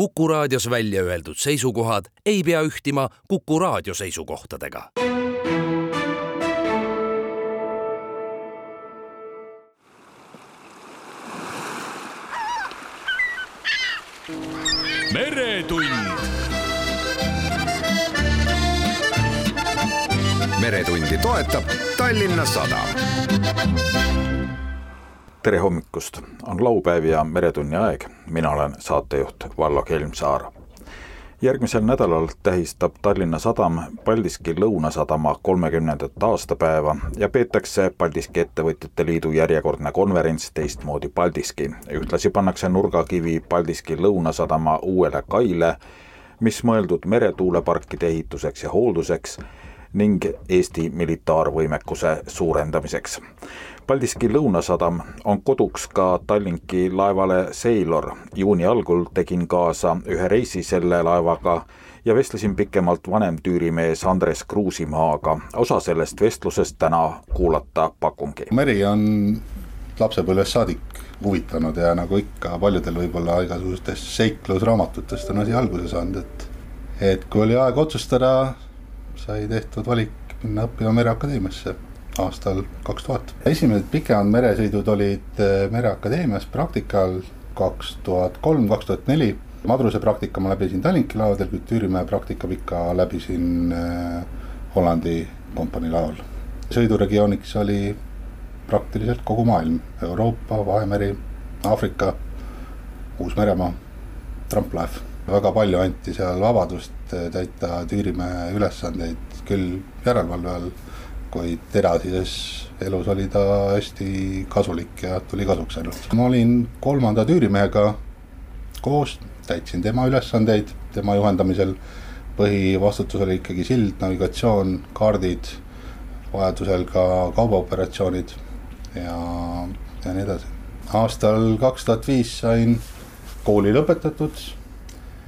Kuku raadios välja öeldud seisukohad ei pea ühtima Kuku raadio seisukohtadega. meretund meretundi toetab Tallinna Sadam. Tere hommikust, on laupäev ja Meretunni aeg, mina olen saatejuht Vallo Kelmsaar. järgmisel nädalal tähistab Tallinna Sadam Paldiski Lõunasadama kolmekümnendat aastapäeva ja peetakse Paldiski Ettevõtjate Liidu järjekordne konverents Teistmoodi Paldiski. ühtlasi pannakse nurgakivi Paldiski Lõunasadama uuele kaile, mis mõeldud meretuuleparkide ehituseks ja hoolduseks ning Eesti militaarvõimekuse suurendamiseks. Paldiski Lõunasadam on koduks ka Tallinki laevale Sailor. juuni algul tegin kaasa ühe reisi selle laevaga ja vestlesin pikemalt vanemtüürimees Andres Kruusimaaga. osa sellest vestlusest täna kuulata pakungi. meri on lapsepõlvest saadik huvitanud ja nagu ikka paljudel võib-olla igasugustest seiklusraamatutest on asi alguse saanud, et et kui oli aeg otsustada sai tehtud valik minna õppima Mereakadeemiasse aastal kaks tuhat. esimesed pikemad meresõidud olid eh, Mereakadeemias praktikal kaks tuhat kolm, kaks tuhat neli. madruse praktika ma läbisin Tallinki laevadel, kuid Tüürimäe praktikapika läbisin äh, Hollandi kompanii laeval. sõiduregiooniks oli praktiliselt kogu maailm, Euroopa, Vahemeri, Aafrika, Uus-Meremaa, tramplaev väga palju anti seal vabadust täita Tüürimäe ülesandeid, küll järelevalve all, kuid edasises elus oli ta hästi kasulik ja tuli kasuks ainult. ma olin kolmanda Tüürimehega koos, täitsin tema ülesandeid tema juhendamisel. põhivastutus oli ikkagi sild, navigatsioon, kaardid, vajadusel ka kaubaoperatsioonid ja, ja nii edasi. aastal kaks tuhat viis sain kooli lõpetatud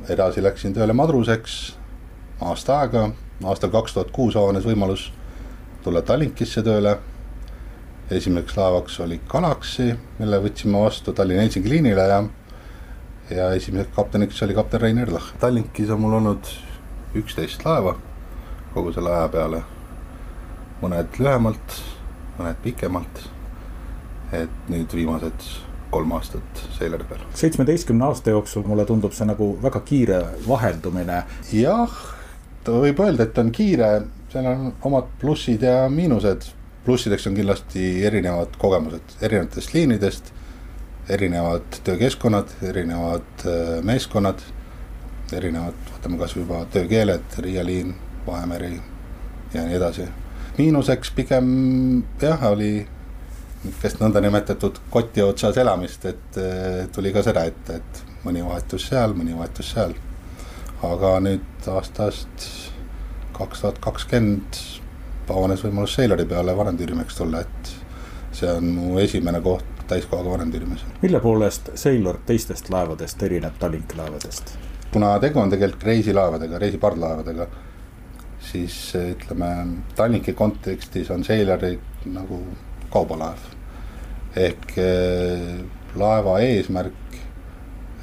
edasi läksin tööle madruseks aasta aega, aastal kaks tuhat kuus avanes võimalus tulla Tallinkisse tööle. esimeseks laevaks oli Galaxy, mille võtsime vastu Tallinna-Helsingi liinile ja, ja esimeseks kapteniks oli kapten Rein Erlach. Tallinkis on mul olnud üksteist laeva kogu selle aja peale, mõned lühemalt, mõned pikemalt. et nüüd viimased kolm aastat seilari peal. seitsmeteistkümne aasta jooksul mulle tundub see nagu väga kiire vaheldumine. jah, võib öelda, et on kiire, seal on omad plussid ja miinused. plussideks on kindlasti erinevad kogemused erinevatest liinidest, erinevad töökeskkonnad, erinevad äh, meeskonnad, erinevad, võtame kasvõi juba töökeeled, Riia liin, Vahemeri ja nii edasi. miinuseks pigem jah, oli niisugust nõndanimetatud koti otsas elamist, et tuli ka seda ette, et mõni vahetus seal, mõni vahetus seal. aga nüüd aastast kaks tuhat kakskümmend avanes võimalus Seilari peale vanemtüürimeheks tulla, et see on mu esimene koht täiskohaga vanemtüürimees. mille poolest Sailor teistest laevadest erineb Tallinki laevadest? kuna tegu on tegelikult reisilaevadega, reisipardlaevadega, siis ütleme Tallinki kontekstis on Sailori nagu kaubalaev ehk eh, laeva eesmärk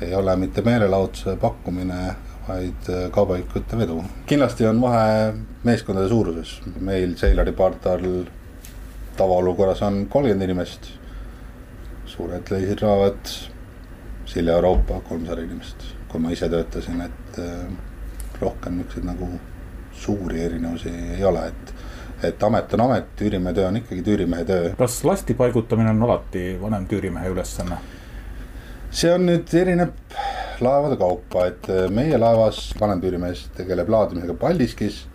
ei ole mitte meelelahutuse pakkumine, vaid eh, kaubaühikute vedu. kindlasti on vahe meeskondade suuruses, meil Sailori pardal tavaolukorras on kolmkümmend inimest. suured reisilaevad, Silja Euroopa kolmsada inimest, kui ma ise töötasin, et eh, rohkem niisuguseid nagu suuri erinevusi ei ole, et et amet on amet, tüürimehe töö on ikkagi tüürimehe töö. kas lasti paigutamine on alati vanem tüürimehe ülesanne? See on nüüd erineb laevade kaupa, et äh, meie laevas vanem tüürimees tegeleb laadimisega Paldiskis.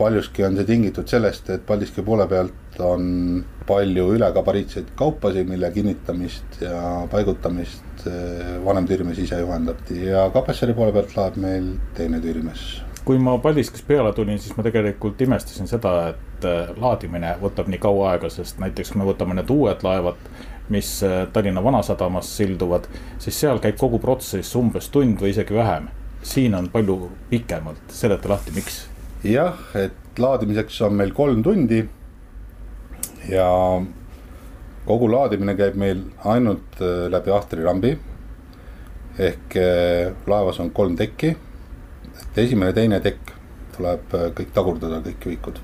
paljuski on see tingitud sellest, et Paldiski poole pealt on palju ülekabariitseid kaupasid, mille kinnitamist ja paigutamist äh, vanem tüürimees ise juhendab ja Kapessari poole pealt laeb meil teine tüürimees kui ma Paldiskis peale tulin, siis ma tegelikult imestasin seda, et äh, laadimine võtab nii kaua aega, sest näiteks kui me võtame need uued laevad, mis äh, Tallinna Vanasadamas silduvad, siis seal käib kogu protsess umbes tund või isegi vähem. siin on palju pikemalt, seleta lahti, miks? jah, et laadimiseks on meil kolm tundi ja kogu laadimine käib meil ainult äh, läbi Ahtri rambi ehk eh, laevas on kolm tekki, et esimene teine tekk tuleb kõik tagurdada, kõik ühikud.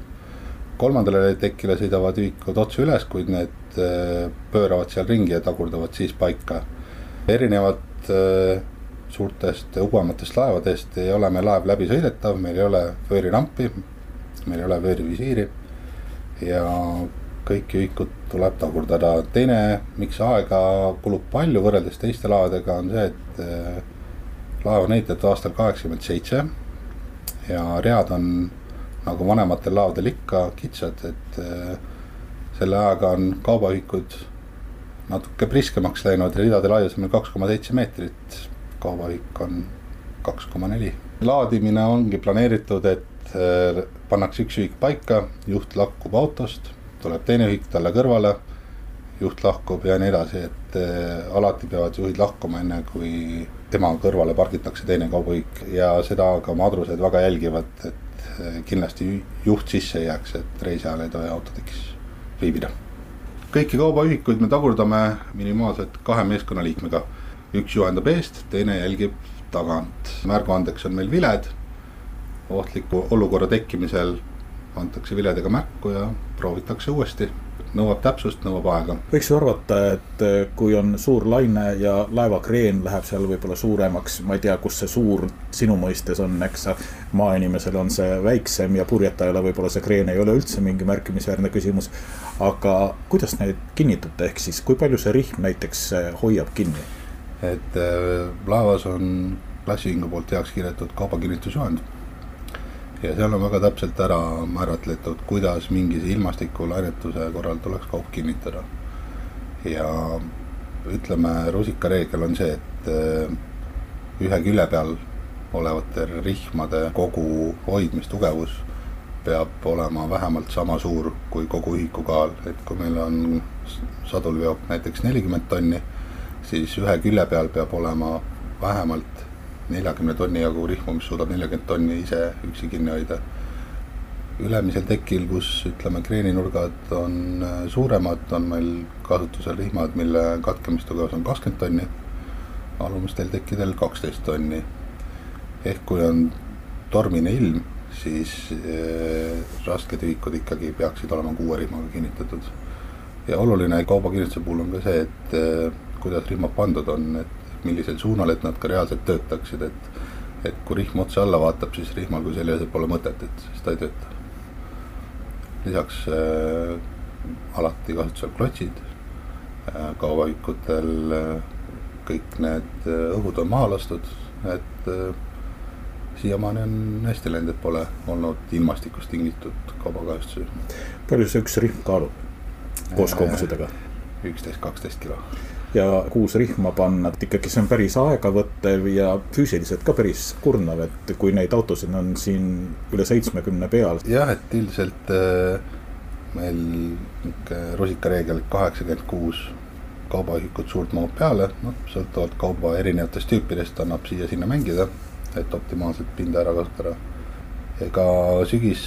kolmandale tekile sõidavad ühikud otse üles, kuid need eh, pööravad seal ringi ja tagurdavad siis paika. erinevat suurtest ugematest laevadest ei ole meil laev läbisõidetav, meil ei ole vöörirampi, meil ei ole vöörivisiiri ja kõiki ühikud tuleb tagurdada. teine, miks aega kulub palju võrreldes teiste laevadega, on see, et äh, laev on ehitatud aastal kaheksakümmend seitse ja read on nagu vanematel laevadel ikka kitsad, et selle ajaga on kaubaühikud natuke priskemaks läinud, ridade laius on kaks koma seitse meetrit, kaubaühik on kaks koma neli. laadimine ongi planeeritud, et äh, pannakse üks ühik paika, juht lahkub autost tuleb teine ühik talle kõrvale, juht lahkub ja nii edasi, et äh, alati peavad juhid lahkuma, enne kui tema kõrvale pargitakse teine kaubaühik. Ja seda ka madrused väga jälgivad, et äh, kindlasti juht sisse ei jääks, et reisijal ei tohi autotekis viibida. kõiki kaubaühikuid me tagurdame minimaalselt kahe meeskonnaliikmega, üks juhendab eest, teine jälgib tagant, märguandeks on meil viled, ohtliku olukorra tekkimisel antakse viledega märku ja proovitakse uuesti. Nõuab täpsust, nõuab aega. võiks ju arvata, et eh, kui on suur laine ja laevakreen läheb seal võib-olla suuremaks, ma ei tea, kus see suur sinu mõistes on, eks. maainimesel on see väiksem ja purjetajale võib-olla see kreen ei ole üldse mingi märkimisväärne küsimus. aga kuidas neid kinnitate, ehk siis kui palju see rihm näiteks eh, hoiab kinni? et äh, laevas on klassiühingu poolt heaks kiidetud kaubakinnitusjuhend ja seal on väga täpselt ära määratletud, kuidas mingise ilmastikuläinetuse korral tuleks kaup kinnitada. ja ütleme, rusikareegel on see, et äh, ühe külje peal olevate rihmade kogu hoidmistugevus peab olema vähemalt sama suur kui kogu ühiku kaal, et kui meil on sadulveok näiteks nelikümmend tonni, siis ühe külje peal peab olema vähemalt neljakümne tonni jagu rihmu, mis suudab neljakümmet tonni ise üksi kinni hoida. ülemisel tekil, kus ütleme, kreeninurgad on äh, suuremad, on meil kasutusel rihmad, mille katkemistugevus on kakskümmend tonni. alumistel tekkidel kaksteist tonni. ehk kui on tormine ilm, siis äh, rasked ühikud ikkagi peaksid olema kuue rihmaga kinnitatud. ja oluline kaubakinnituse puhul on ka see, et äh, kuidas rihmad pandud on, et millisel suunal, et nad ka reaalselt töötaksid, et et kui rihm otse alla vaatab, siis rihmal kui sellisel pole mõtet, et siis ta ei tööta. lisaks äh, alati kasutusel klotsid äh,, kaubaühikutel äh, kõik need äh, õhud on maha lastud, et äh, siiamaani on hästi läinud, et pole olnud ilmastikust tingitud kaubakahjustusi. palju see üks rihm kaalub koos äh, kogusedega? üksteist, kaksteist kilo ja kuus rihma panna, et ikkagi see on päris aegavõttev ja füüsiliselt ka päris kurnav, et kui neid autosid on siin üle seitsmekümne peal. jah, et üldiselt äh, meil niisugune rusikareegel kaheksakümmend kuus kaubaühikut suurt mahub peale, noh, sõltuvalt kauba erinevatest tüüpidest annab siia-sinna mängida, et optimaalselt pinda ära kasutada. ega sügis,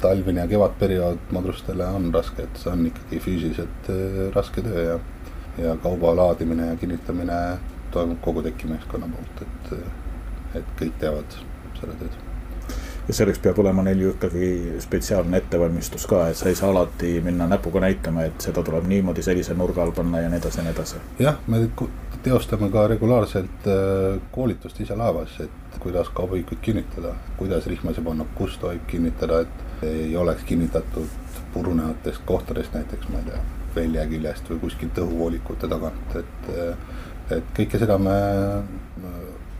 talvine ja kevadperiood madrustele on raske, et see on ikkagi füüsiliselt äh, raske töö ja ja kauba laadimine ja kinnitamine toimub kogu tekimeeskonna poolt, et, et kõik teevad seda tööd. ja selleks peab olema neil ju ikkagi spetsiaalne ettevalmistus ka, et sa ei saa alati minna näpuga näitama, et seda tuleb niimoodi sellise nurga all panna ja nii edasi ja nii edasi. jah, me teostame ka regulaarselt äh, koolitust ise laevas, et kuidas kaubaühikuid kinnitada, kuidas rihmasid panna, kus tohib kinnitada, et ei oleks kinnitatud purunevatest kohtadest näiteks, ma ei tea välja küljest või kuskilt õhuvoolikute tagant, et, et kõike seda me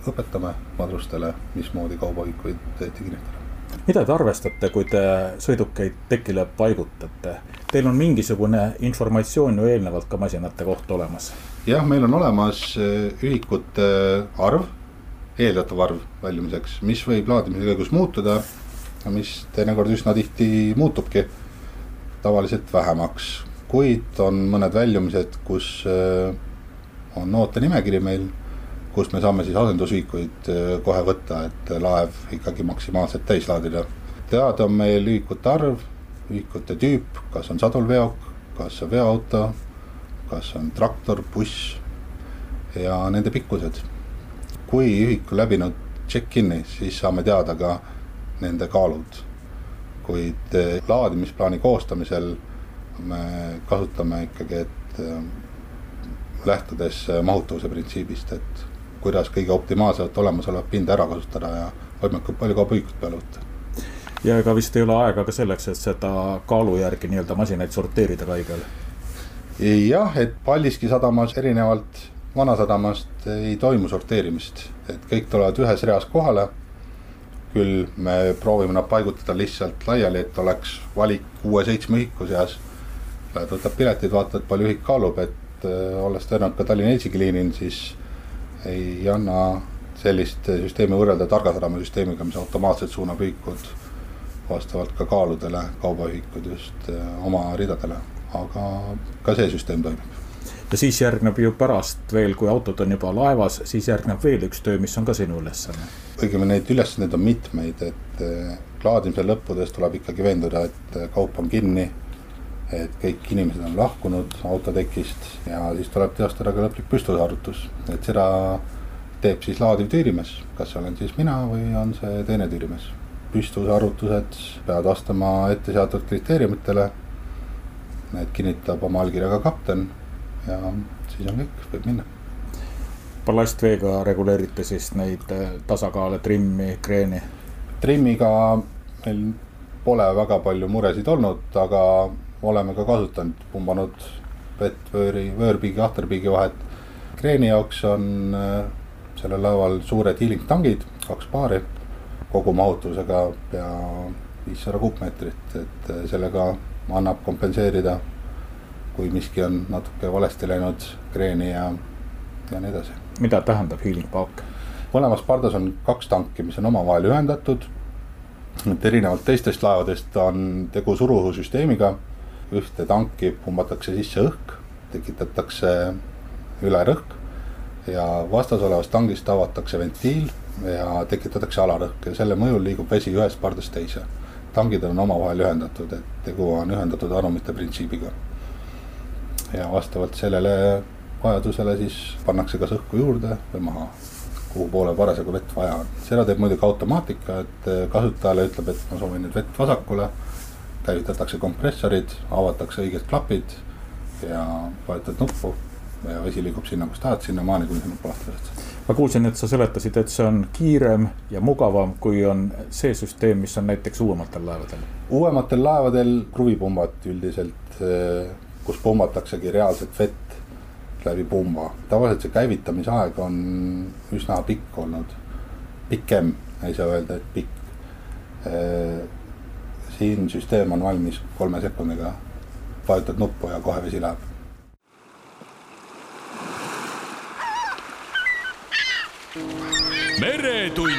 õpetame madrustele, mismoodi kaubaühikuid kinnitada. mida te arvestate, kui te sõidukeid tekile paigutate? Teil on mingisugune informatsioon ju eelnevalt ka masinate kohta olemas? jah, meil on olemas äh, ühikute arv, eeldatav arv väljumiseks, mis võib laadimise käigus muutuda, mis teinekord üsna tihti muutubki tavaliselt vähemaks kuid on mõned väljumised, kus äh, on ootenimekiri meil, kus me saame siis asendusühikuid äh, kohe võtta, et laev ikkagi maksimaalselt täis laadida. teada on meil ühikute arv, ühikute tüüp, kas on sadulveok, kas on veoauto, kas on traktor, buss ja nende pikkused. kui ühik on läbinud check-in'i, siis saame teada ka nende kaalud. kuid eh, laadimisplaani koostamisel me kasutame ikkagi, et eh, lähtudes mahutavuse printsiibist, et kuidas kõige optimaalselt olemasolevat pinda ära kasutada ja võimalikult palju kaubaühikut peale võtta ja ega vist ei ole aega ka selleks, et seda kaalu järgi nii-öelda masinaid sorteerida ka igal? jah, et Paldiski sadamas erinevalt Vanasadamast ei toimu sorteerimist, et kõik tulevad ühes reas kohale. küll me proovime nad paigutada lihtsalt laiali, et oleks valik kuue-seitsme ühiku seas. Lähed võtad piletid, vaatad, palju ühik kaalub, et äh, olles tõenäoliselt ka Tallinna-Helsingi liinil, siis ei anna sellist süsteemi võrrelda Targa sadama süsteemiga, mis automaatselt suunab ühikud vastavalt ka kaaludele kaubaühikud just äh, oma ridadele, aga ka see süsteem toimib ja siis järgneb ju pärast veel, kui autod on juba laevas, siis järgneb veel üks töö, mis on ka sinu ülesanne. õigemini neid ülesandeid on mitmeid, et laadimise äh, lõppudes tuleb ikkagi veenduda, et kaup on kinni. Et kõik inimesed on lahkunud autotekist ja siis tuleb teostada ka lõplik püstlusarvutus, et seda teeb siis laadiv tüürimees, kas see olen siis mina või on see teine tüürimees püstlusarvutused peavad vastama ette seatud kriteeriumitele. Need kinnitab oma allkirjaga kapten ja siis on kõik, võib minna. ballastveega reguleerite siis neid äh, tasakaale, trimmi, kreeni? trimmiga meil pole väga palju muresid olnud, aga oleme ka kasutanud, pumbanud vett vööri, vöörpiigi, ahterpiigi vahet. kreeni jaoks on äh, sellel laeval suured healing tangid, kaks paari kogumahutusega pea viissada kuupmeetrit, et äh, sellega annab kompenseerida, kui miski on natuke valesti läinud, kreeni ja, ja nii edasi. mida tähendab healing paak? mõlemas pardas on kaks tanki, mis on omavahel ühendatud. et erinevalt teistest laevadest on tegu suruõhusüsteemiga. Ühte tanki pumbatakse sisse õhk, tekitatakse ülerõhk ja vastas olevast tangist avatakse ventiil ja tekitatakse alarõhk ja selle mõjul liigub vesi ühest pardast teise. tangid on omavahel ühendatud, et tegu on ühendatud anumite printsiibiga. ja vastavalt sellele vajadusele siis pannakse kas õhku juurde või maha, kuhu poole parasjagu vett vaja on. seda teeb muidugi automaatika, et kasutajale ütleb, et ma soovin nüüd vett vasakule. Käivitatakse kompressorid, avatakse õiged klapid ja vajutad nuppu ja vesi liigub sinna, kus tahad, sinnamaani, kuni lahti lased ma kuulsin, et sa seletasid, et see on kiirem ja mugavam, kui on see süsteem, mis on näiteks uuematel laevadel. uuematel laevadel kruvipumbad üldiselt, eh, kus pumbataksegi reaalset vett läbi pumba. tavaliselt see käivitamisaeg on üsna pikk olnud, pikem, ei saa öelda, et pikk. Siin süsteem on valmis kolme sekundiga, vajutad nuppu ja kohe vesi läheb meretund.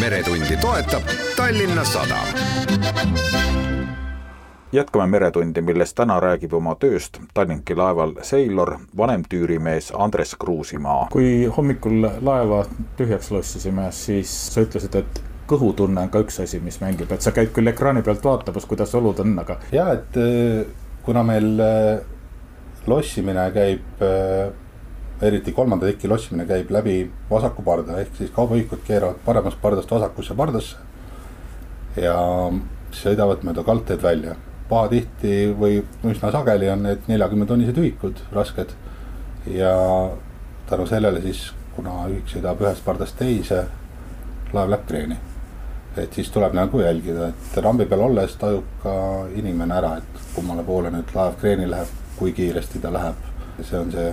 meretundi toetab Tallinna Sadam. Jätkame Meretundi, milles täna räägib oma tööst Tallinki laeval Sailor, vanemtüürimees Andres Kruusimaa. kui hommikul laeva tühjaks lossisime, siis sa ütlesid, et kõhutunne on ka üks asi, mis mängib, et sa käid küll ekraani pealt vaatamas, kuidas olud on, aga. ja et äh, kuna meil äh, lossimine käib äh,, eriti kolmanda teki lossimine käib läbi vasaku parda, ehk siis kaubaühikud keeravad paremast pardast vasakusse pardasse. ja sõidavad mööda kaldteed välja. Pahatihti või üsna sageli on need neljakümne tonnised ühikud, rasked. ja tänu sellele siis, kuna ühik sõidab ühest pardast teise, laev läheb kreeni et siis tuleb nagu jälgida, et rambi peal olles tajub ka inimene ära, et kummale poole nüüd laev kreeni läheb kui kiiresti ta läheb. see on see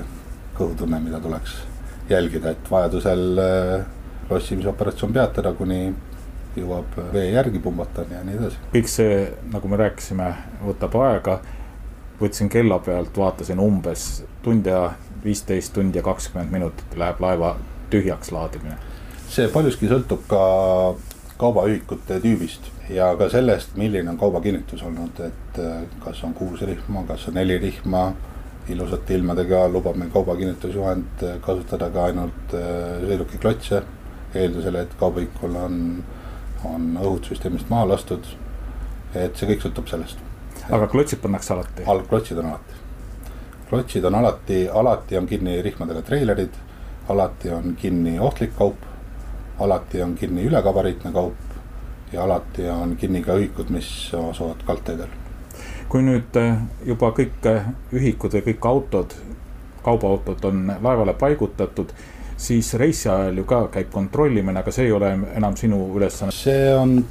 kõhutunne, mida tuleks jälgida, et vajadusel äh, lossimisoperatsioon peatada, kuni jõuab vee järgi pumbata ja nii edasi. kõik see, nagu me rääkisime, võtab aega. võtsin kella pealt, vaatasin umbes tund ja viisteist tundi ja kakskümmend minutit läheb laeva tühjaks laadimine. see paljuski sõltub ka kaubaühikute tüübist ja ka sellest, milline on kaubakinnitus olnud, et äh, kas on kuus rihma, kas on neli rihma. ilusate ilmadega lubab meil kaubakinnitusjuhend äh, kasutada ka ainult äh, sõidukiklotse. eeldusel, et kaubaühikul on, on õhud süsteemist maha lastud. et see kõik sõltub sellest. aga klotsid pannakse alati? algklotsid on alati. lotsid on alati, alati on kinni rihmadega treilerid, alati on kinni ohtlik kaup, alati on kinni ülekabariitne kaup ja alati on kinni ka ühikud, mis asuvad kaldteedel. kui nüüd äh, juba kõik äh, ühikud või kõik autod, kaubaautod on laevale paigutatud, siis reisi ajal ju ka käib kontrollimine, aga see ei ole enam sinu ülesanne. see on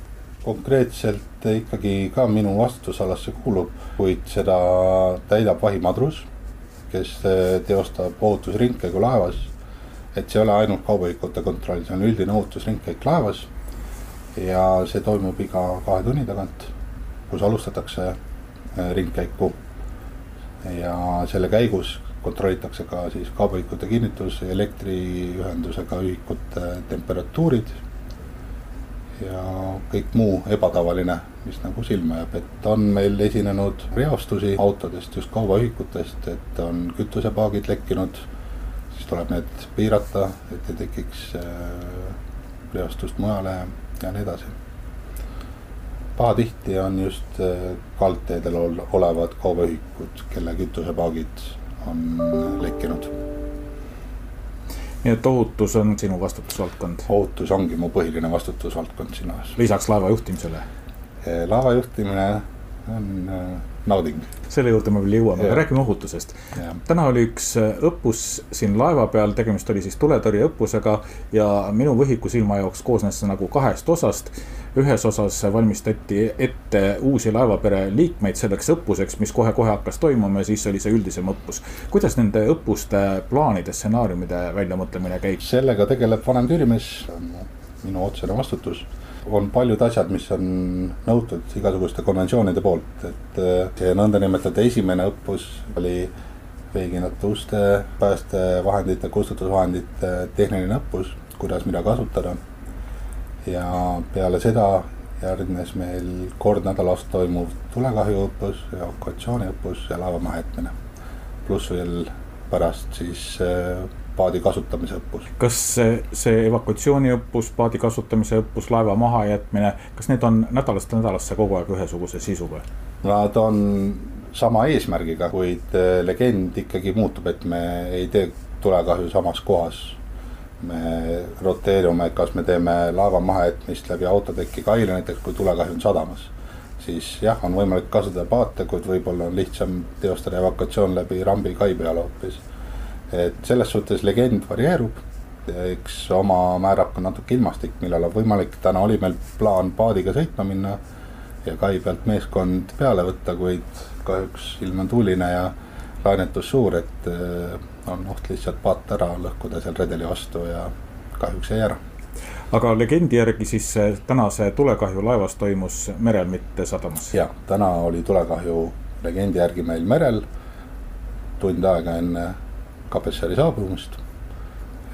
konkreetselt ikkagi ka minu vastutusalasse kuulub, kuid seda täidab vahimadrus, kes teostab ohutusringkäigu laevas. et see ei ole ainult kaubaühikute kontroll, see on üldine ohutusringkäik laevas. ja see toimub iga kahe tunni tagant, kus alustatakse äh, ringkäiku. ja selle käigus kontrollitakse ka siis kaubaühikute kinnitus, elektriühendusega ühikute temperatuurid ja kõik muu ebatavaline, mis nagu silma jääb, et on meil esinenud reostusi autodest, just kaubaühikutest, et on kütusepaagid lekkinud, siis tuleb need piirata, et ei tekiks äh, reostust mujale ja nii edasi. pahatihti on just äh, kaldteedel olevad kaubaühikud, kelle kütusepaagid on lekkinud nii et ohutus on sinu vastutusvaldkond? ohutus ongi mu põhiline vastutusvaldkond siin laevas. lisaks laeva juhtimisele? laeva juhtimine on äh, nauding. selle juurde me veel jõuame, aga räägime ohutusest. täna oli üks äh, õppus siin laeva peal, tegemist oli siis tuletõrjeõppusega ja minu võhiku silma jaoks koosnes see nagu kahest osast ühes osas valmistati ette uusi laevapere liikmeid selleks õppuseks, mis kohe-kohe hakkas toimuma ja siis oli see üldisem õppus. kuidas nende õppuste plaanide, stsenaariumide väljamõtlemine käib? sellega tegeleb vanem tüürimees, minu otsene vastutus on paljud asjad, mis on nõutud igasuguste konventsioonide poolt, et see nõndanimetatud esimene õppus oli veekinate uste, päästevahendite, kustutusvahendite tehniline õppus, kuidas mida kasutada ja peale seda järgnes meil kord nädalas toimuv tulekahjuõppus, evakuatsiooniõppus ja laeva mahajätmine. pluss veel pärast siis äh, paadi kasutamise õppus. kas see, see evakuatsiooniõppus, paadi kasutamise õppus, laeva mahajätmine, kas need on nädalast nädalasse kogu aeg ühesuguse sisuga? Nad on sama eesmärgiga, kuid äh, legend ikkagi muutub, et me ei tee tulekahju samas kohas me roteerume, kas me teeme laeva mahajätmist läbi autoteki kaile näiteks, kui tulekahju on sadamas. siis jah, on võimalik kasutada paate, kuid võib-olla on lihtsam teostada evakuatsioon läbi rambi kai peal hoopis. Et selles suhtes legend varieerub, eks oma määrab ka natuke ilmastik, millal on võimalik, täna oli meil plaan paadiga sõitma minna ja kai pealt meeskond peale võtta, kuid kahjuks ilm on tuuline ja lainetus suur, et on oht lihtsalt paat ära lõhkuda seal redeli vastu ja kahjuks jäi ära. aga legendi järgi siis tänase tulekahju laevas toimus merel, mitte sadamas? ja, täna oli tulekahju legendi järgi meil merel, tund aega enne Kapessari saabumist.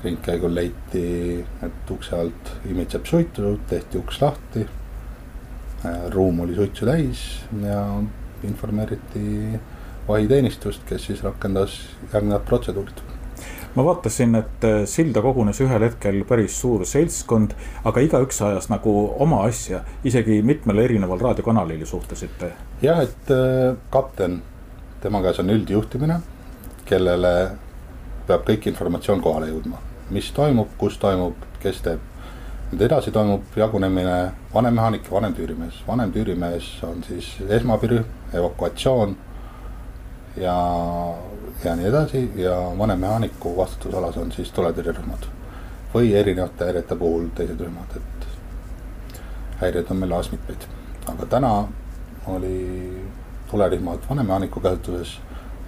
ringkäigul leiti, et ukse alt imitseb suitu, tehti uks lahti. ruum oli suitsu täis ja informeeriti vahiteenistust, kes siis rakendas järgnevad protseduurid ma vaatasin, et äh, silda kogunes ühel hetkel päris suur seltskond, aga igaüks ajas nagu oma asja, isegi mitmel erineval raadiokanalil suhtlesite. jah, et äh, kapten, tema käes on üldjuhtimine, kellele peab kõik informatsioon kohale jõudma, mis toimub, kus toimub, kes teeb. nüüd edasi toimub jagunemine vanem-mehaanik ja vanem-tüürimees, vanem-tüürimees on siis esmapirühm, evakuatsioon ja, ja nii edasi ja vanemmehaaniku vastutusalas on siis tuletõrjerühmad. või erinevate häirete puhul teised rühmad, et häireid on meil laes mitmeid. aga täna oli tulerühmad vanemmehaaniku käsutuses,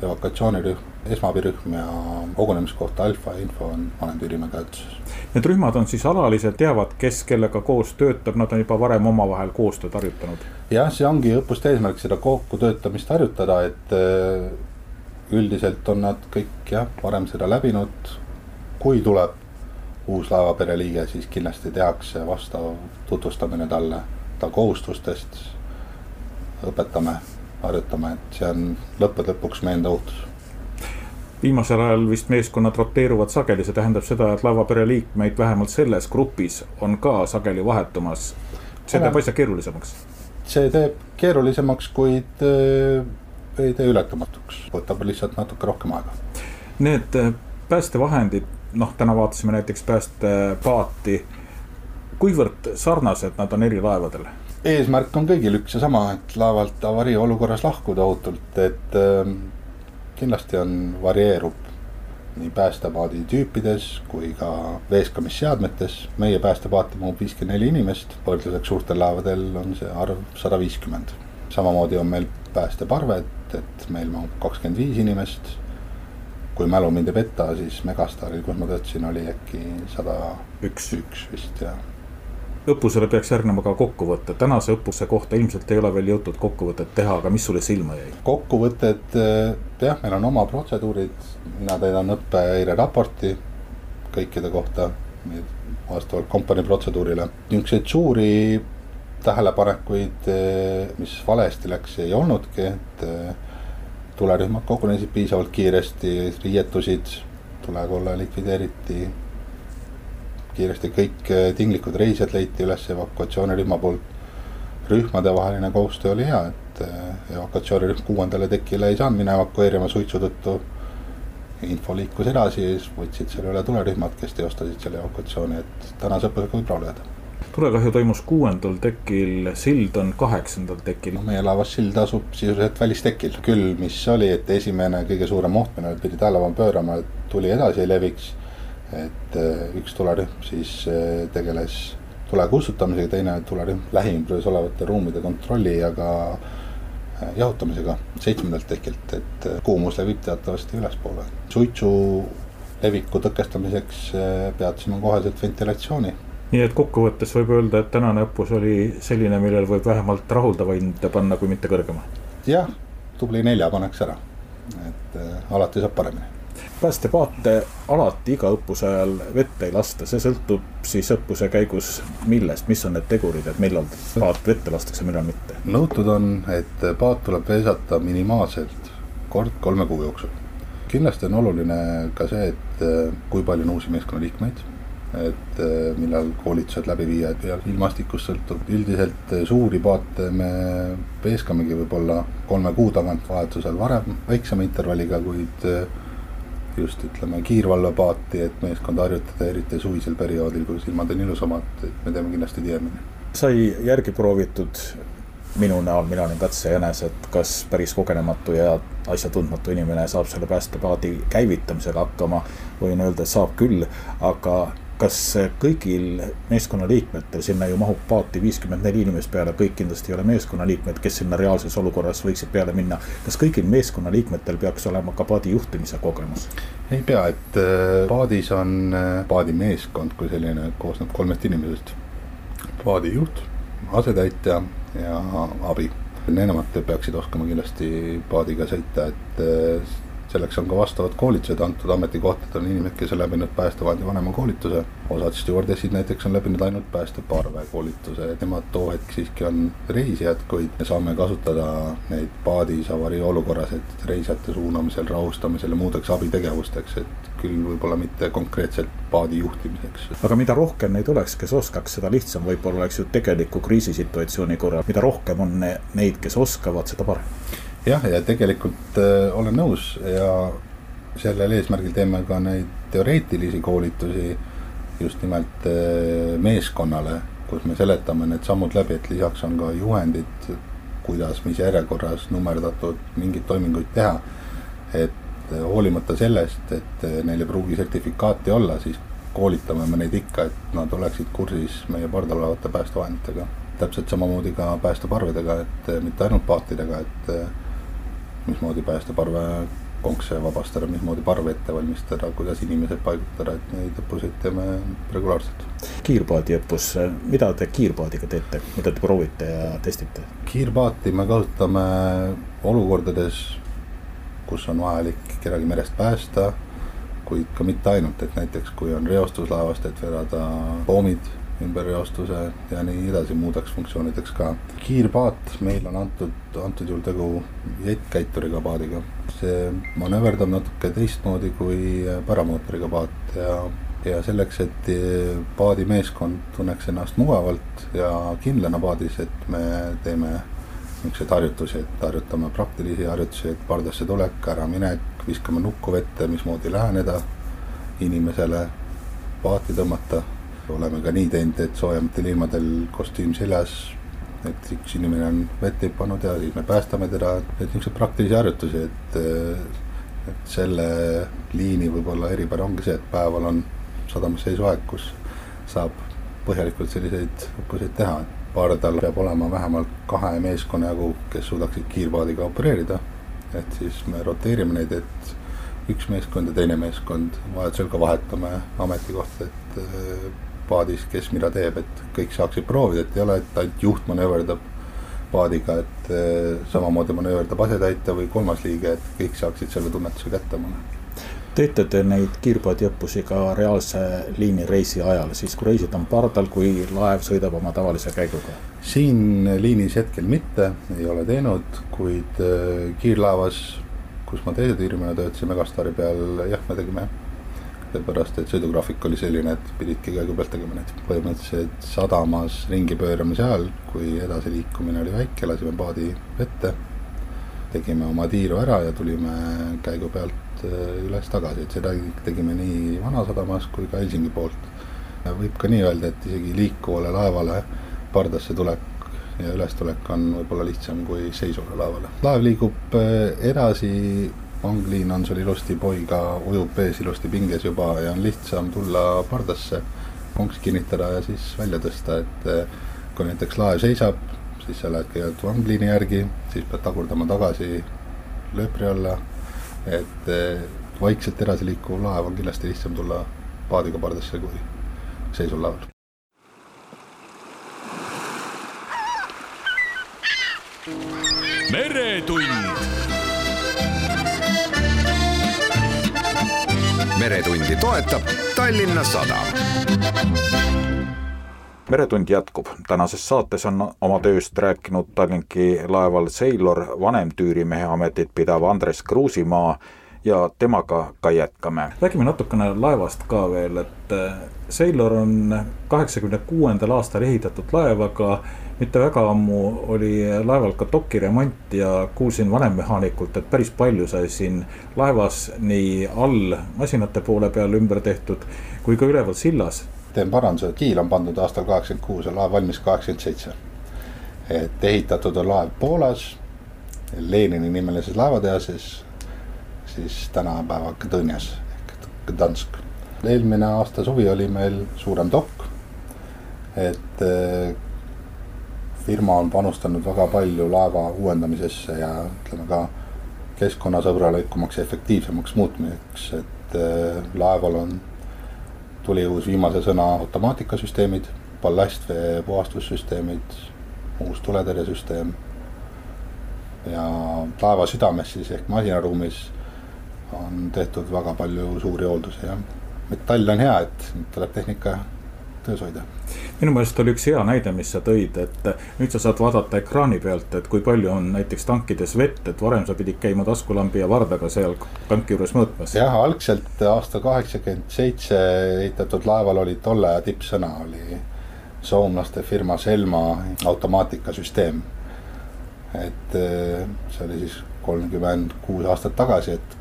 evakuatsioonirühm, esmabirühm ja kogunemiskoht Alfa info on vanemtüürimäe käsutuses. Need rühmad on siis alalised, teavad, kes kellega koos töötab, nad on juba varem omavahel koostööd harjutanud jah, see ongi õppuste eesmärk, seda kokkutöötamist harjutada, et äh, üldiselt on nad kõik jah, varem seda läbinud. kui tuleb uus laevapere liige, siis kindlasti tehakse vastav tutvustamine talle, ta kohustustest. õpetame, harjutame, et see on lõppude lõpuks meie enda ohutus viimasel ajal vist meeskonnad roteeruvad sageli, see tähendab seda, et laevapere liikmeid vähemalt selles grupis on ka sageli vahetumas. see teeb asja keerulisemaks see teeb keerulisemaks, kuid äh, ei tee ületamatuks, võtab lihtsalt natuke rohkem aega. Need äh, päästevahendid, noh, täna vaatasime näiteks päästepaati, kuivõrd sarnased nad on eri laevadel? eesmärk on kõigil üks ja sama, et laevalt avarii olukorras lahkuda ohutult, et äh, kindlasti on, varieerub nii päästepaadi tüüpides kui ka veeskamisseadmetes. meie päästepaati mahub viiskümmend neli inimest, võrdluseks suurtel laevadel on see arv sada viiskümmend. samamoodi on meil päästeparved, et meil mahub kakskümmend viis inimest. kui mälu mind ei peta, siis Megastaril, kus ma töötasin, oli äkki sada üks, üks vist jah õppusele peaks järgnema ka kokkuvõte, tänase õppuse kohta ilmselt ei ole veel jõutud kokkuvõtet teha, aga mis sulle silma jäi? kokkuvõtted, eh, jah, meil on oma protseduurid, mina täidan õppehäire raporti kõikide kohta, vastavalt kompanii protseduurile. niisuguseid suuri tähelepanekuid, eh, mis valesti läks, ei olnudki, et eh, tulerühmad kogunesid piisavalt kiiresti, riietusid, tulekolle likvideeriti kiiresti kõik äh, tinglikud reisijad leiti üles evakuatsioonirühma poolt. rühmadevaheline koostöö oli hea, et äh, evakuatsioonirühm kuuendale tekile ei saanud minna evakueerima suitsu tõttu. info liikus edasi ja siis võtsid selle üle tulerühmad, kes teostasid selle evakuatsiooni, et tänase õppusega võib rahule jääda tulekahju toimus kuuendal tekil, sild on kaheksandal tekil. no meie laevas sild asub sisuliselt välistekil, küll mis oli, et esimene kõige suurem oht, millele pidi tähelepanu pöörama, et tuli edasi ei leviks et äh, üks tulerühm siis äh, tegeles tule kustutamisega, teine tulerühm lähiümbruses olevate ruumide kontrolli ja ka äh, jahutamisega seitsmendalt tekilt, et kuumus levib teatavasti ülespoole. suitsu leviku tõkestamiseks peatasime koheselt ventilatsiooni. nii et kokkuvõttes võib öelda, et tänane õppus oli selline, millel võib vähemalt rahuldava hinde panna, kui mitte kõrgema? jah, tubli nelja paneks ära, et alati saab paremini päästepaate alati iga õppuse ajal vette ei lasta, see sõltub siis õppuse käigus millest, mis on need tegurid, et millal paat vette lastakse, millal mitte? nõutud on, et paat tuleb veesata minimaalselt kord kolme kuu jooksul. kindlasti on oluline ka see, et eh, kui palju on uusi meeskonnaliikmeid, et eh, millal koolitused läbi viia, et peale ilmastikust sõltub. üldiselt eh, suuri paate me veeskamegi võib-olla kolme kuu tagant, vahetusel varem, väiksema intervalliga, kuid just ütleme kiirvalvepaati, et meeskonda harjutada, eriti suvisel perioodil, kus ilmad on ilusamad, et me teeme kindlasti tihemini. sai järgi proovitud minu näol, mina olin katsejänes, et kas päris kogenematu ja asjatundmatu inimene saab selle päästepaadi käivitamisega hakkama. võin öelda, et saab küll, aga kas kõigil meeskonnaliikmetel, sinna ju mahub paati viiskümmend neli inimest peale, kõik kindlasti ei ole meeskonnaliikmed, kes sinna reaalses olukorras võiksid peale minna. kas kõigil meeskonnaliikmetel peaks olema ka paadi juhtimise kogemus? ei pea, et äh, paadis on äh, paadimeeskond kui selline, koosneb kolmest inimesest. paadijuht, asetäitja ja abi. Nemad peaksid oskama kindlasti paadiga sõita, et äh, selleks on ka vastavad koolitused antud ametikohtadel, on inimesed, kes on läbinud päästevahendi vanemakoolituse. osad stjuardessid näiteks on läbinud ainult päästeparve koolituse, nemad too hetk siiski on reisijad, kuid me saame kasutada neid paadis avarii olukorras, et reisijate suunamisel, rahustamisel ja muudeks abitegevusteks, et küll võib-olla mitte konkreetselt paadi juhtimiseks. aga mida rohkem neid oleks, kes oskaks, seda lihtsam võib-olla oleks ju tegeliku kriisisituatsiooni korral, mida rohkem on neid, kes oskavad, seda parem jah, ja tegelikult äh, olen nõus ja sellel eesmärgil teeme ka neid teoreetilisi koolitusi just nimelt äh, meeskonnale, kus me seletame need sammud läbi, et lisaks on ka juhendid, kuidas, mis järjekorras nummerdatud mingeid toiminguid teha. et äh, hoolimata sellest, et äh, neil ei pruugi sertifikaati olla, siis koolitame me neid ikka, et nad oleksid kursis meie pardal olevate päästevahenditega. täpselt samamoodi ka päästeparvedega, et äh, mitte ainult paatidega, et mismoodi päästeparve konkse vabastada, mismoodi parve ette valmistada, kuidas inimesed paigutada, et neid õppuseid teeme regulaarselt. kiirpaadi õppus, mida te kiirpaadiga teete, mida te proovite ja testite? kiirpaati me kasutame olukordades, kus on vajalik kedagi merest päästa, kuid ka mitte ainult, et näiteks kui on reostus laevast, et vedada poomid ümberreostuse ja nii edasi muudeks funktsioonideks ka. kiirpaat, meil on antud, antud juhul tegu jettkäituriga paadiga. see manööverdab natuke teistmoodi kui paramootoriga paat ja, ja selleks, et paadimeeskond tunneks ennast mugavalt ja kindlana paadis, et me teeme niisuguseid harjutusi, et harjutame praktilisi harjutusi, et pardasse tulek, äraminek, viskame nukku vette, mismoodi läheneda inimesele, paati tõmmata. Oleme ka nii teinud, et soojematel ilmadel kostüüm seljas, et üks inimene on vett hüpanud ja siis me päästame teda, et niisuguseid praktilisi harjutusi, et et selle liini võib-olla eripära ongi see, et päeval on sadamas seisuaeg, kus saab põhjalikult selliseid õppuseid teha, et pardal peab olema vähemalt kahe meeskonna jagu, kes suudaksid kiirpaadiga opereerida. et siis me roteerime neid, et üks meeskond ja teine meeskond, vajadusel ka vahetame ametikohta, et äh, paadis, kes mida teeb, et kõik saaksid proovida, et ei ole, et ainult juht manööverdab paadiga, et äh, samamoodi manööverdab asetäitja või kolmas liige, et kõik saaksid selle tunnetuse kätte omale teete te neid kiirpaadiõppusi ka reaalse liinireisi ajal, siis kui reisid on pardal, kui laev sõidab oma tavalise käiguga? siin liinis hetkel mitte, ei ole teinud, kuid äh, kiirlaevas, kus ma teise tiirmena töötasin Megastaari peal, jah, me tegime. Seepärast, et sõidugraafik oli selline, et pididki käigu pealt tegema neid. põhimõtteliselt sadamas ringi pööramise ajal, kui edasiliikumine oli väike, lasime paadi vette. tegime oma tiiru ära ja tulime käigu pealt äh, üles tagasi, et seda tegime nii Vanasadamas kui ka Helsingi poolt. võib ka nii öelda, et isegi liikuvale laevale pardasse tulek ja ülestulek on võib-olla lihtsam kui seisvale laevale. laev liigub äh, edasi, vangliin on sul ilusti poiga, ujub vees ilusti pinges juba ja on lihtsam tulla pardasse, konks kinnitada ja siis välja tõsta, et äh, kui näiteks laev seisab, siis sa lähed kõigepealt vangliini järgi, siis pead tagurdama tagasi lööpri alla et eh, vaikselt edasi liikuv laev on kindlasti lihtsam tulla paadiga pardasse kui seisul laeval. meretund. Meretundi toetab Tallinna Sadam meretund jätkub, tänases saates on oma tööst rääkinud Tallinki laeval Sailor vanemtüürimehe ametit pidav Andres Kruusimaa ja temaga ka jätkame. räägime natukene laevast ka veel, et Sailor on kaheksakümne kuuendal aastal ehitatud laev, aga mitte väga ammu oli laeval ka dokiremont ja kuulsin vanemmehaanikult, et päris palju sai siin laevas nii all masinate poole peal ümber tehtud kui ka üleval sillas teen paranduse, kiil on pandud aastal kaheksakümmend kuus ja laev valmis kaheksakümmend seitse. et ehitatud on laev Poolas, Lenini nimelises laevatehases, siis tänapäeva Gdõnjas ehk Gdansk. eelmine aasta suvi oli meil suurem dokk, et firma on panustanud väga palju laeva uuendamisesse ja ütleme ka keskkonnasõbralikumaks ja efektiivsemaks muutmiseks, et äh, laeval on tuli uus viimase sõna automaatikasüsteemid, ballastvee puhastussüsteemid, uus tuletõrjesüsteem. ja laeva südames siis ehk masinaruumis on tehtud väga palju suuri hooldusi ja metall on hea, et tuleb tehnika töös hoida. minu meelest oli üks hea näide, mis sa tõid, et nüüd sa saad vaadata ekraani pealt, et kui palju on näiteks tankides vett, et varem sa pidid käima taskulambi ja vardaga seal tanki juures mõõtmas. jah, algselt aasta kaheksakümmend seitse ehitatud laeval oli tolle aja tippsõna oli soomlaste firma Selma automaatikasüsteem. et eh, see oli siis kolmkümmend kuus aastat tagasi, et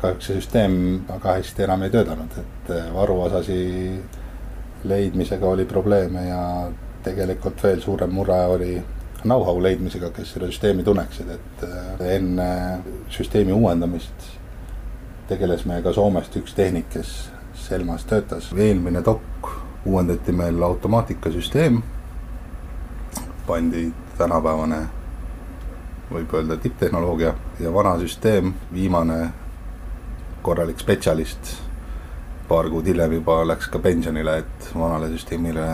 kahjuks see süsteem väga hästi enam ei töötanud, et eh, varuosasi leidmisega oli probleeme ja tegelikult veel suurem mure oli know-how leidmisega, kes selle süsteemi tunneksid, et äh, enne süsteemi uuendamist tegeles meiega Soomest üks tehnik, kes Selmas töötas. eelmine dok uuendati meil automaatikasüsteem, pandi tänapäevane, võib öelda tipptehnoloogia ja vana süsteem, viimane korralik spetsialist paar kuud hiljem juba läks ka pensionile, et vanale süsteemile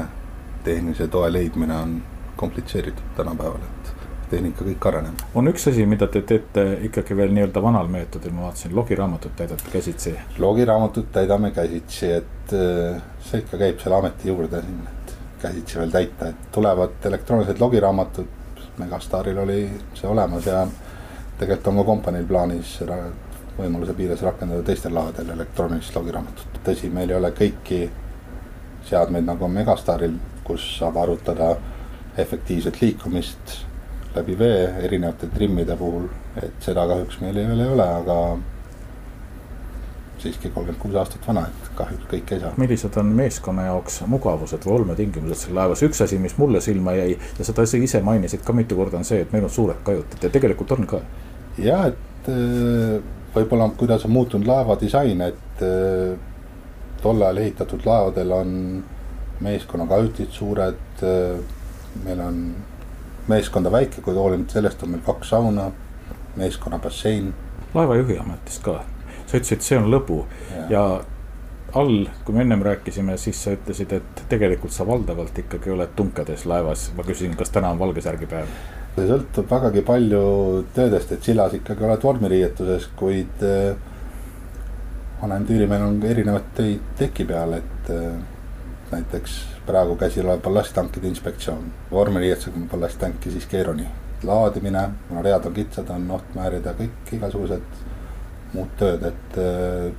tehnilise toe leidmine on komplitseeritud tänapäeval, et tehnika kõik areneb. on üks asi, mida te teete ikkagi veel nii-öelda vanal meetodil, ma vaatasin, logiraamatut täidate käsitsi. logiraamatut täidame käsitsi, et äh, see ikka käib selle ameti juurde siin, et käsitsi veel täita, et tulevad elektroonilised logiraamatud. Megastaaril oli see olemas ja tegelikult on ka kompaniil plaanis võimaluse piires rakendada teistel laevadel elektroonilist logiraamatut. tõsi, meil ei ole kõiki seadmeid nagu Megastaril, kus saab arutada efektiivset liikumist läbi vee erinevate trimmide puhul, et seda kahjuks meil veel ei ole, aga siiski kolmkümmend kuus aastat vana, et kahjuks kõike ei saa. millised on meeskonna jaoks mugavused või olmetingimused seal laevas, üks asi, mis mulle silma jäi ja seda sa ise mainisid ka mitu korda, on see, et meil on suured kajutid ja tegelikult on ka. ja et võib-olla kuidas on muutunud laeva disain, et äh, tol ajal ehitatud laevadel on meeskonna kajutid suured, äh, meil on meeskonda väike, kuid hoolimata sellest on meil kaks sauna, meeskonna bassein. laevajuhi ametist ka sa ütlesid, see on lõbu ja, ja all, kui me ennem rääkisime, siis sa ütlesid, et tegelikult sa valdavalt ikkagi oled tunkades laevas. ma küsisin, kas täna on valge särgi päev? See sõltub vägagi palju töödest, et sillas ikkagi oled vormiriietuses, kuid vanem tüürimehel on erinevaid töid teki peal, et äh, näiteks praegu käsil olev ballasttankide inspektsioon. vormiriietusega ballasttanki siis keeruline. laadimine, kuna read on kitsad, on oht määrida kõik igasugused muud tööd, et äh,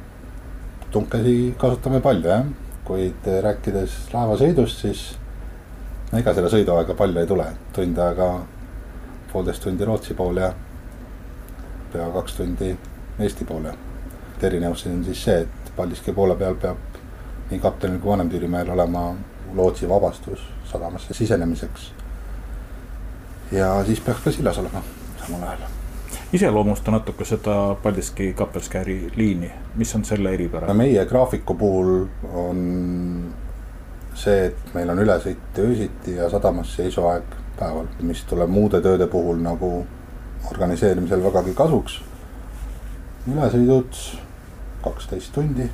tunkesi kasutame palju jah, kuid rääkides laevasõidust, siis ega selle sõiduaega palju ei tule, tund aega, poolteist tundi Rootsi poole ja pea kaks tundi Eesti poole. et erinevus siin on siis see, et Paldiski poole peal peab nii kaptenil kui vanemtüürimehel olema lootsi vabastus sadamasse sisenemiseks. ja siis peaks ka sillas olema samal ajal iseloomusta natuke seda Paldiski Kappelskäri liini, mis on selle eripära? meie graafiku puhul on see, et meil on ülesõit öösiti ja sadamas seisuaeg päeval, mis tuleb muude tööde puhul nagu organiseerimisel vägagi kasuks. ülesõidud kaksteist tundi,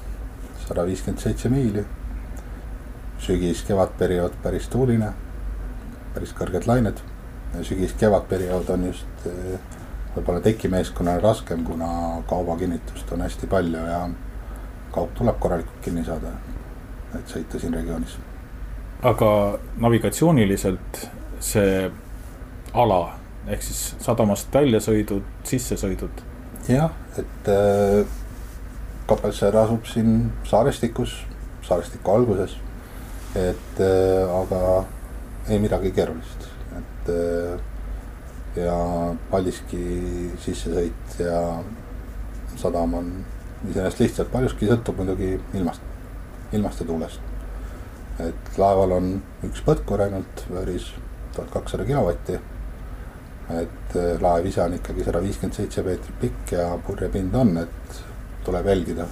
sada viiskümmend seitse miili. sügis-kevadperiood päris tuuline, päris kõrged lained. sügis-kevadperiood on just võib-olla tekimeeskonnal raskem, kuna kaubakinnitust on hästi palju ja kaup tuleb korralikult kinni saada, et sõita siin regioonis. aga navigatsiooniliselt see ala ehk siis sadamast väljasõidud, sissesõidud? jah, et äh, Kapelsaar asub siin saarestikus, saarestiku alguses, et äh, aga ei midagi keerulist, et äh, ja Paldiski sissesõit ja sadam on iseenesest lihtsalt, paljuski sõltub muidugi ilmast, ilmast ja tuulest. et laeval on üks põtkur ainult, vääris tuhat kakssada kilovatti. et eh, laev ise on ikkagi sada viiskümmend seitse meetrit pikk ja purjepind on, et tuleb jälgida,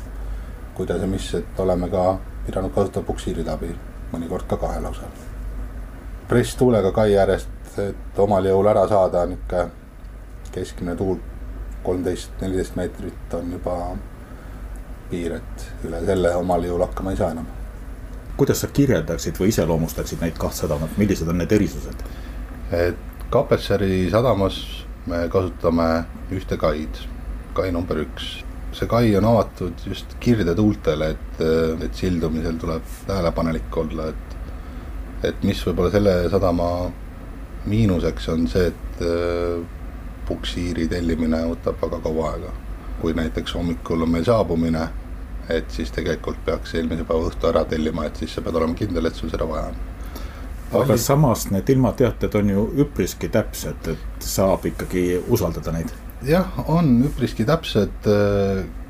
kuidas ja mis, et oleme ka pidanud kasutama puksiiride abi, mõnikord ka kahe lausa. presstuulega kai äärest et omal jõul ära saada on ikka keskmine tuul kolmteist, neliteist meetrit on juba piir, et üle selle omal jõul hakkama ei saa enam. Kuidas sa kirjeldaksid või iseloomustaksid neid kaht sadamat, millised on need erisused? et Kapetseri sadamas me kasutame ühte kaid, kai number üks. see kai on avatud just kirdetuultele, et, et sildumisel tuleb tähelepanelik olla, et, et mis võib-olla selle sadama miinuseks on see, et puksiiri tellimine võtab väga kaua aega. kui näiteks hommikul on meil saabumine, et siis tegelikult peaks eelmise päeva õhtu ära tellima, et siis sa pead olema kindel, et sul seda vaja on. aga samas need ilmateated on ju üpriski täpsed, et saab ikkagi usaldada neid? jah, on üpriski täpsed,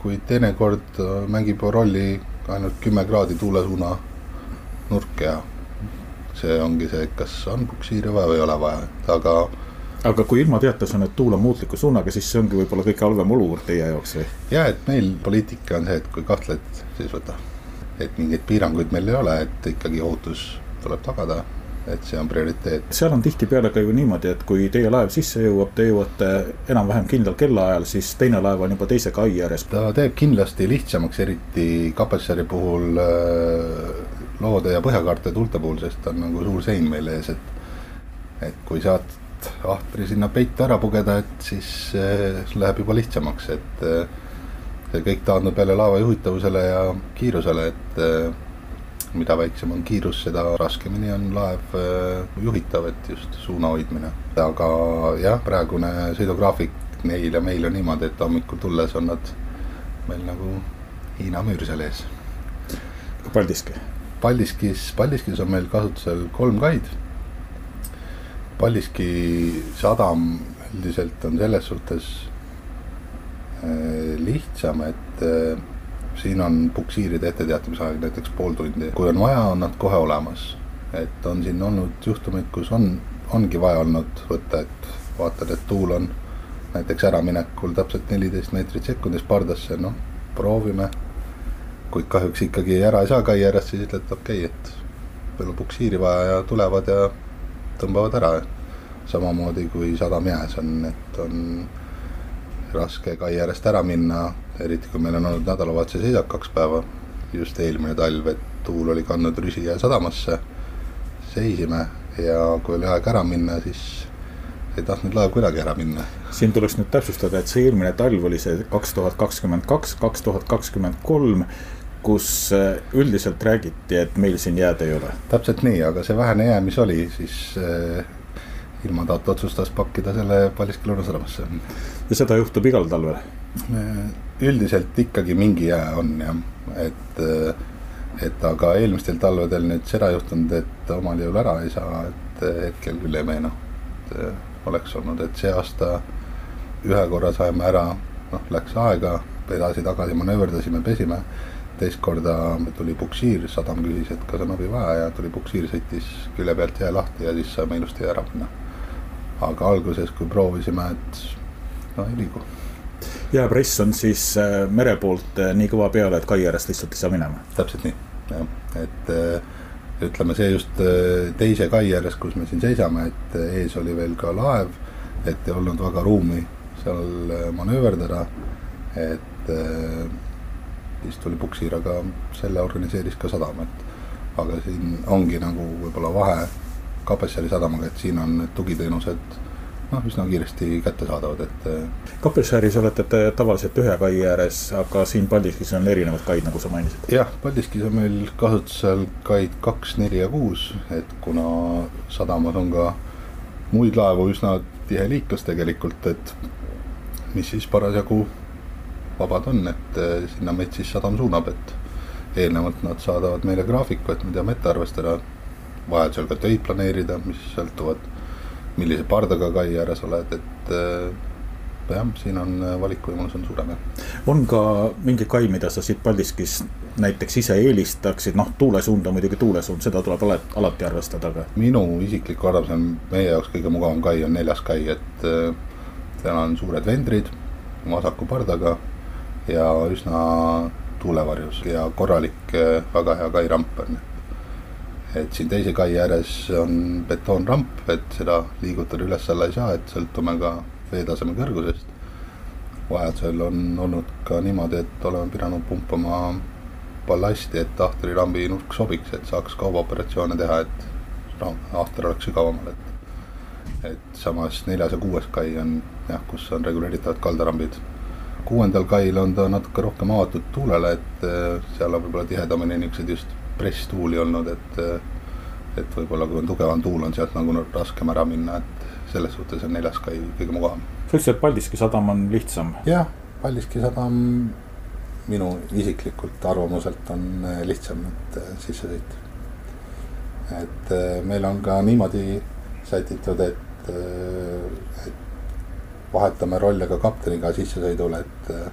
kuid teinekord mängib rolli ainult kümme kraadi tuulesuuna nurk ja see ongi see, kas on puksiiri vaja või ei ole vaja, aga. Aga kui ilmateates on, et tuul on muutliku suunaga, siis see ongi võib-olla kõige halvem olukord teie jaoks või? ja, et meil poliitika on see, et kui kahtled, siis võta. et mingeid piiranguid meil ei ole, et ikkagi ohutus tuleb tagada et see on prioriteet. seal on tihtipeale ka ju niimoodi, et kui teie laev sisse jõuab, te jõuate enam-vähem kindlal kellaajal, siis teine laev on juba teise kai ääres. ta teeb kindlasti lihtsamaks, eriti Kapelsari puhul äh, loode ja põhjakaarte tuulte puhul, sest on nagu suur sein meil ees, et et kui saad ahtri sinna peitu ära pugeda, et siis äh, läheb juba lihtsamaks, et äh, see kõik taandub jälle laeva juhitavusele ja kiirusele, et äh, mida väiksem on kiirus, seda raskemini on laev juhitav, et just suuna hoidmine. aga jah, praegune sõidugraafik neil ja meil on niimoodi, et hommikul tulles on nad meil nagu Hiina müür seal ees. Paldiski? Paldiskis, Paldiskis on meil kasutusel kolm kaid. Paldiski sadam üldiselt on selles suhtes äh, lihtsam, et äh, siin on puksiiride etteteatamisaeg näiteks pool tundi, kui on vaja, on nad kohe olemas. et on siin olnud juhtumeid, kus on, ongi vaja olnud võtta, et vaatad, et tuul on näiteks äraminekul täpselt neliteist meetrit sekundis pardasse, noh, proovime. kuid kahjuks ikkagi ära ei saa kai äärest, siis ütled okei okay,, et meil on puksiiri vaja ja tulevad ja tõmbavad ära. samamoodi kui sadam jääs on, et on raske kai äärest ära minna, eriti kui meil on olnud nädalavahetuse seisak kaks päeva. just eelmine talv, et tuul oli kandnud Rüsijää sadamasse, seisime ja kui oli aeg ära minna, siis ei tahtnud laev kuidagi ära minna. siin tuleks nüüd täpsustada, et see eelmine talv oli see kaks tuhat kakskümmend kaks, kaks tuhat kakskümmend kolm kus äh, üldiselt räägiti, et meil siin jääd ei ole. täpselt nii, aga see vähene jää, mis oli, siis äh, ilmataat otsustas pakkida selle Paldiski Lõunasadamasse. ja seda juhtub igal talvel? Äh, üldiselt ikkagi mingi jää on jah, et, et aga eelmistel talvedel nüüd seda juhtunud, et omal jõul ära ei saa, et hetkel küll ei meenu. et oleks olnud, et see aasta ühe korra saime ära, noh, läks aega, edasi-tagasi manööverdasime, pesime teist korda tuli puksiir, sadam küsis, et kas on abi vaja ja tuli puksiir, sõitis külje pealt jää lahti ja siis saime ilusti ära minna. aga alguses, kui proovisime, et no ei liigu. jääpress on siis äh, mere poolt äh, nii kõva peale, et kai äärest lihtsalt ei saa minema? täpselt nii, jah, et äh, ütleme, see just teise kai ääres, kus me siin seisame, et ees oli veel ka laev, et ei olnud väga ruumi seal manööverdada, et siis tuli puksiir, aga selle organiseeris ka sadam, et aga siin ongi nagu võib-olla vahe Kapessari sadamaga, et siin on need tugiteenused noh, üsna kiiresti kättesaadavad, et. Kapessaris olete te tavaliselt ühe kai ääres, aga siin Paldiskis on erinevad kaid, nagu sa mainisid. jah, Paldiskis on meil kasutusel kaid kaks, neli ja kuus, et kuna sadamas on ka muid laevu üsna tihe liiklus tegelikult, et mis siis parasjagu vabad on, et eh, sinna meid siis sadam suunab, et eelnevalt nad saadavad meile graafiku, et me teame ette arvestada, vajadusel ka töid planeerida, mis sõltuvad, millise pardaga kai ääres oled, et eh, jah, siin on eh, valikuvõimalus on suurem, jah. on ka mingi kai, mida sa siit Paldiskis näiteks ise eelistaksid, noh, tuulesuund on muidugi tuulesuund, seda tuleb alati, alati arvestada, aga. minu isiklik arvamus on, meie jaoks kõige mugavam kai on neljas kai, et seal on suured vendrid vasaku pardaga ja üsna tuulevarjus ja korralik väga hea kai ramp on. et siin teise kai ääres on betoonramp, et seda liigutada üles-alla ei saa, et sõltume ka veetaseme kõrgusest. vajadusel on olnud ka niimoodi, et oleme pidanud pumpama ballasti, et ahterirambi nurk sobiks, et saaks kaubaoperatsioone teha, et noh, ahter oleks sügavamal, et et samas neljas ja kuues kai on jah, kus on reguleeritavad kaldarambid kuuendal kail on ta natuke rohkem avatud tuulele, et eh, seal on võib-olla tihedamini niisuguseid just presstuuli olnud, et eh, et võib-olla kui on tugevam tuul, on sealt nagu raskem ära minna, et selles suhtes on neljas kai kõige mugavam. sa ütlesid, et Paldiski sadam on lihtsam? jah, Paldiski sadam minu isiklikult arvamuselt on eh, lihtsam, et sisse sõita. et meil on ka niimoodi sätitud, et, et vahetame rolle ka kapteniga sissesõidul, et äh,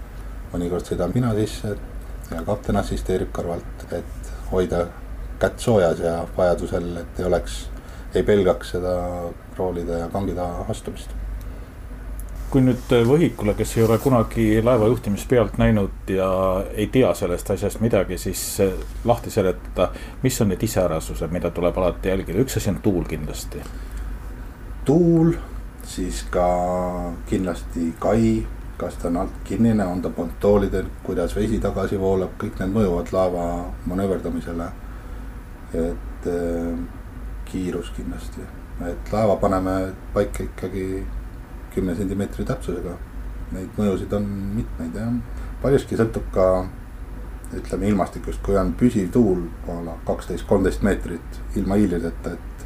mõnikord sõidan mina sisse ja kapten assisteerib kõrvalt, et hoida kätt soojas ja vajadusel, et ei oleks, ei pelgaks seda roolide ja kangi taha astumist kui nüüd võhikule, kes ei ole kunagi laeva juhtimist pealt näinud ja ei tea sellest asjast midagi, siis lahti seletada, mis on need iseärasused, mida tuleb alati jälgida, üks asi on tuul kindlasti. tuul siis ka kindlasti kai, kas ta on alt kinnine, on ta pontoolidel, kuidas vesi tagasi voolab, kõik need mõjuvad laeva manööverdamisele. et äh, kiirus kindlasti, et laeva paneme paika ikkagi kümne sentimeetri täpsusega. Neid mõjusid on mitmeid jah, paljuski sõltub ka ütleme ilmastikust, kui on püsiv tuul, kaksteist, kolmteist meetrit ilma hiilideta, et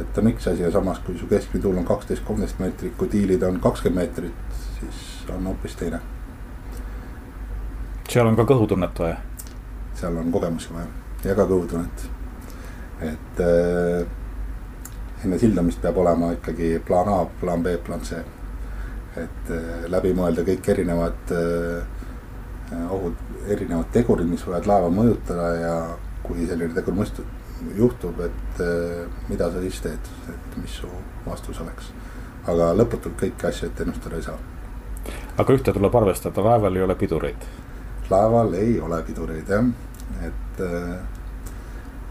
et on üks asi ja samas, kui su keskmine tuul on kaksteist, kolmteist meetrit, kui tiilid on kakskümmend meetrit, siis on hoopis teine. seal on ka kõhutunnet vaja? seal on kogemusi vaja ja ka kõhutunnet. et äh, enne sildamist peab olema ikkagi plaan A, plaan B, plaan C. et äh, läbi mõelda kõik erinevad äh, ohud, erinevad tegurid, mis võivad laeva mõjutada ja kui selline tegur mõist-, juhtub, et äh, mida sa siis teed, et mis su vastus oleks. aga lõputult kõiki asju ette ennustada ei saa. aga ühte tuleb arvestada, laeval ei ole pidureid. laeval ei ole pidureid jah, et äh,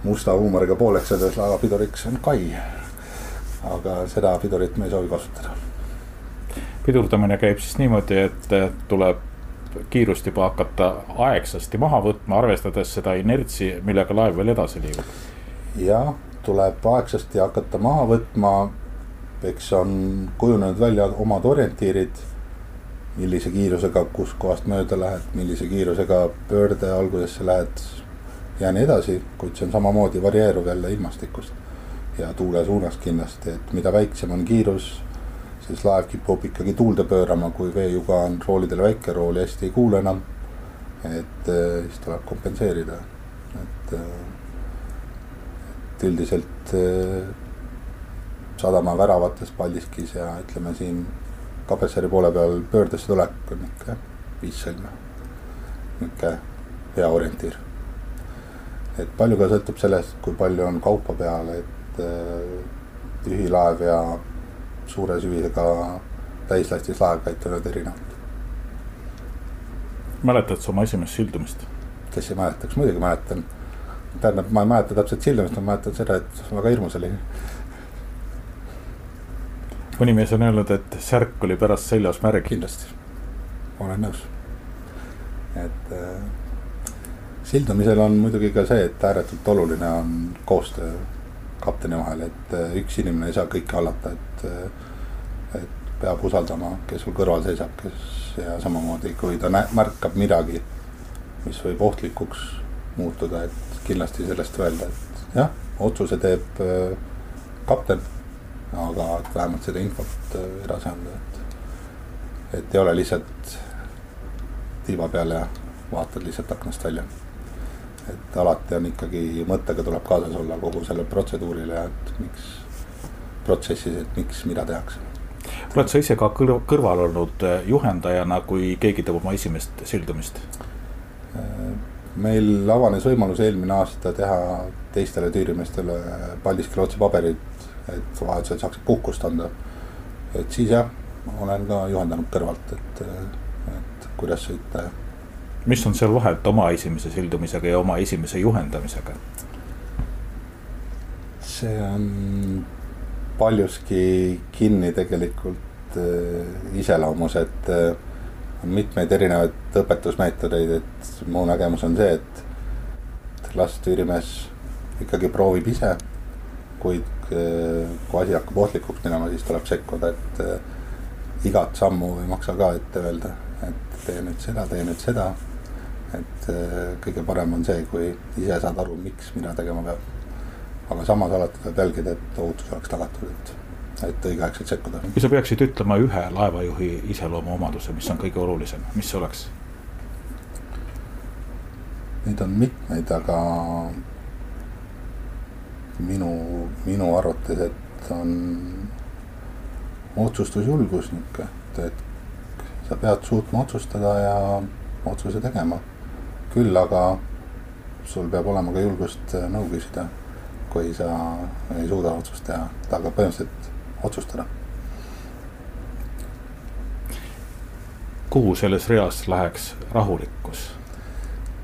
musta huumoriga pooleks öeldes laeva piduriks on kai. aga seda pidurit me ei soovi kasutada. pidurdamine käib siis niimoodi, et tuleb kiirust juba hakata aegsasti maha võtma, arvestades seda inertsi, millega laev veel edasi liigub. Jah, tuleb aegsasti hakata maha võtma. eks on kujunenud välja omad orientiirid. millise kiirusega kuskohast mööda lähed, millise kiirusega pöörde algusesse lähed ja nii edasi, kuid see on samamoodi varieeruv jälle ilmastikust ja tuule suunast kindlasti, et mida väiksem on kiirus siis laev kipub ikkagi tuulde pöörama, kui veejuga on roolidel väike, rooli hästi ei kuule enam. et äh, siis tuleb kompenseerida, et, äh, et üldiselt äh, sadama väravates Paldiskis ja ütleme siin Kabessari poole peal pöördesse tulek on ikka viis sõlme. nihuke hea orientiir. et palju ka sõltub sellest, kui palju on kaupa peal, et tühi laev ja suure süvisega täislastis laev käitunud erinevalt. mäletad sa oma esimest sildumist? kes ei mäletaks, muidugi mäletan. Tähendab, ma ei mäleta täpselt sildumist, ma mäletan seda, et väga hirmus oli. mõni mees on öelnud, et särk oli pärast seljas märg. kindlasti, olen nõus. et äh, sildumisel on muidugi ka see, et ääretult oluline on koostöö kapteni vahel, et äh, üks inimene ei saa kõike hallata, et, äh, et peab usaldama, kes sul kõrval seisab, kes ja samamoodi, kui ta märkab midagi, mis võib ohtlikuks muutuda, et kindlasti sellest öelda, et jah, otsuse teeb äh, kapten, aga et vähemalt seda infot edasi anda, et, et ei ole lihtsalt tiiva peal ja vaatad lihtsalt aknast välja et alati on ikkagi mõttega tuleb kaasas olla kogu sellele protseduurile, et miks protsessis, et miks, mida tehakse. oled sa ise ka kõr kõrval olnud äh, juhendajana, kui keegi teeb oma esimest sildumist? Meil avanes võimalus eelmine aasta teha teistele tüürimeestele Paldiski lootsi paberid, et vajadusel saaksid puhkust anda. et siis jah, olen ka juhendanud kõrvalt, et, et kuidas sõita ja mis on seal vahet oma esimese sildumisega ja oma esimese juhendamisega? see on paljuski kinni tegelikult äh, iseloomus, et äh, mitmeid erinevaid õpetusmeetodeid, et mu nägemus on see, et las tüürimees ikkagi proovib ise. kuid äh, kui asi hakkab ohtlikuks minema, siis tuleb sekkuda, et äh, igat sammu ei maksa ka ette öelda, et tee nüüd seda, tee nüüd seda et äh, kõige parem on see, kui ise saad aru, miks, mida tegema peab. aga samas alati tuleb jälgida, et ohutus oleks tagatud, et, et õigeaegselt sekkuda. kui sa peaksid ütlema ühe laevajuhi iseloomuomaduse, mis on kõige olulisem, mis see oleks? Neid on mitmeid, aga minu, minu arvates, et on otsustusjulgus nihuke, et, et sa pead suutma otsustada ja otsuse tegema küll aga sul peab olema ka julgust nõu küsida, kui sa ei suuda otsust teha, aga põhimõtteliselt otsustada. kuhu selles reas läheks rahulikkus?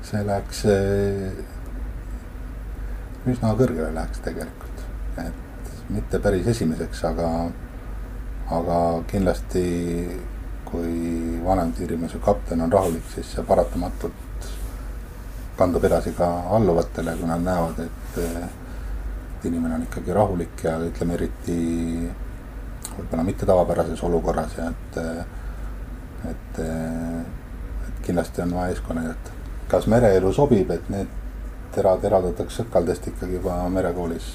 see läheks äh, üsna kõrgele läheks tegelikult, et mitte päris esimeseks, aga, aga kindlasti kui vanem tiirimees või kapten on rahulik, siis see paratamatult kandub edasi ka alluvatele, kui nad näevad, et, et inimene on ikkagi rahulik ja ütleme eriti võib-olla mitte tavapärases olukorras ja et, et, et kindlasti on vaja näidata. kas mereelu sobib, et need terad eraldatakse sõkaldest ikkagi juba merekoolis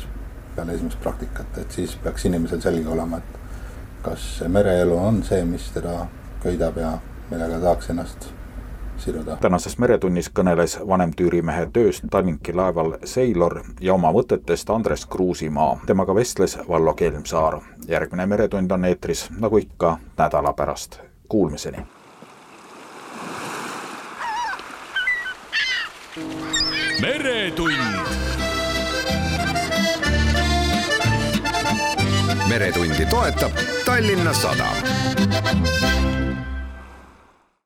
peale esimest praktikat, et siis peaks inimesel selge olema, et kas mereelu on see, mis teda köidab ja millega tahaks ennast Taha. tänases Meretunnis kõneles vanemtüürimehe tööst Tallinki laeval Seilor ja oma mõtetest Andres Kruusimaa. temaga vestles Vallo Kelmsaar. järgmine Meretund on eetris nagu ikka nädala pärast. Kuulmiseni meretund. meretundi toetab Tallinna Sadam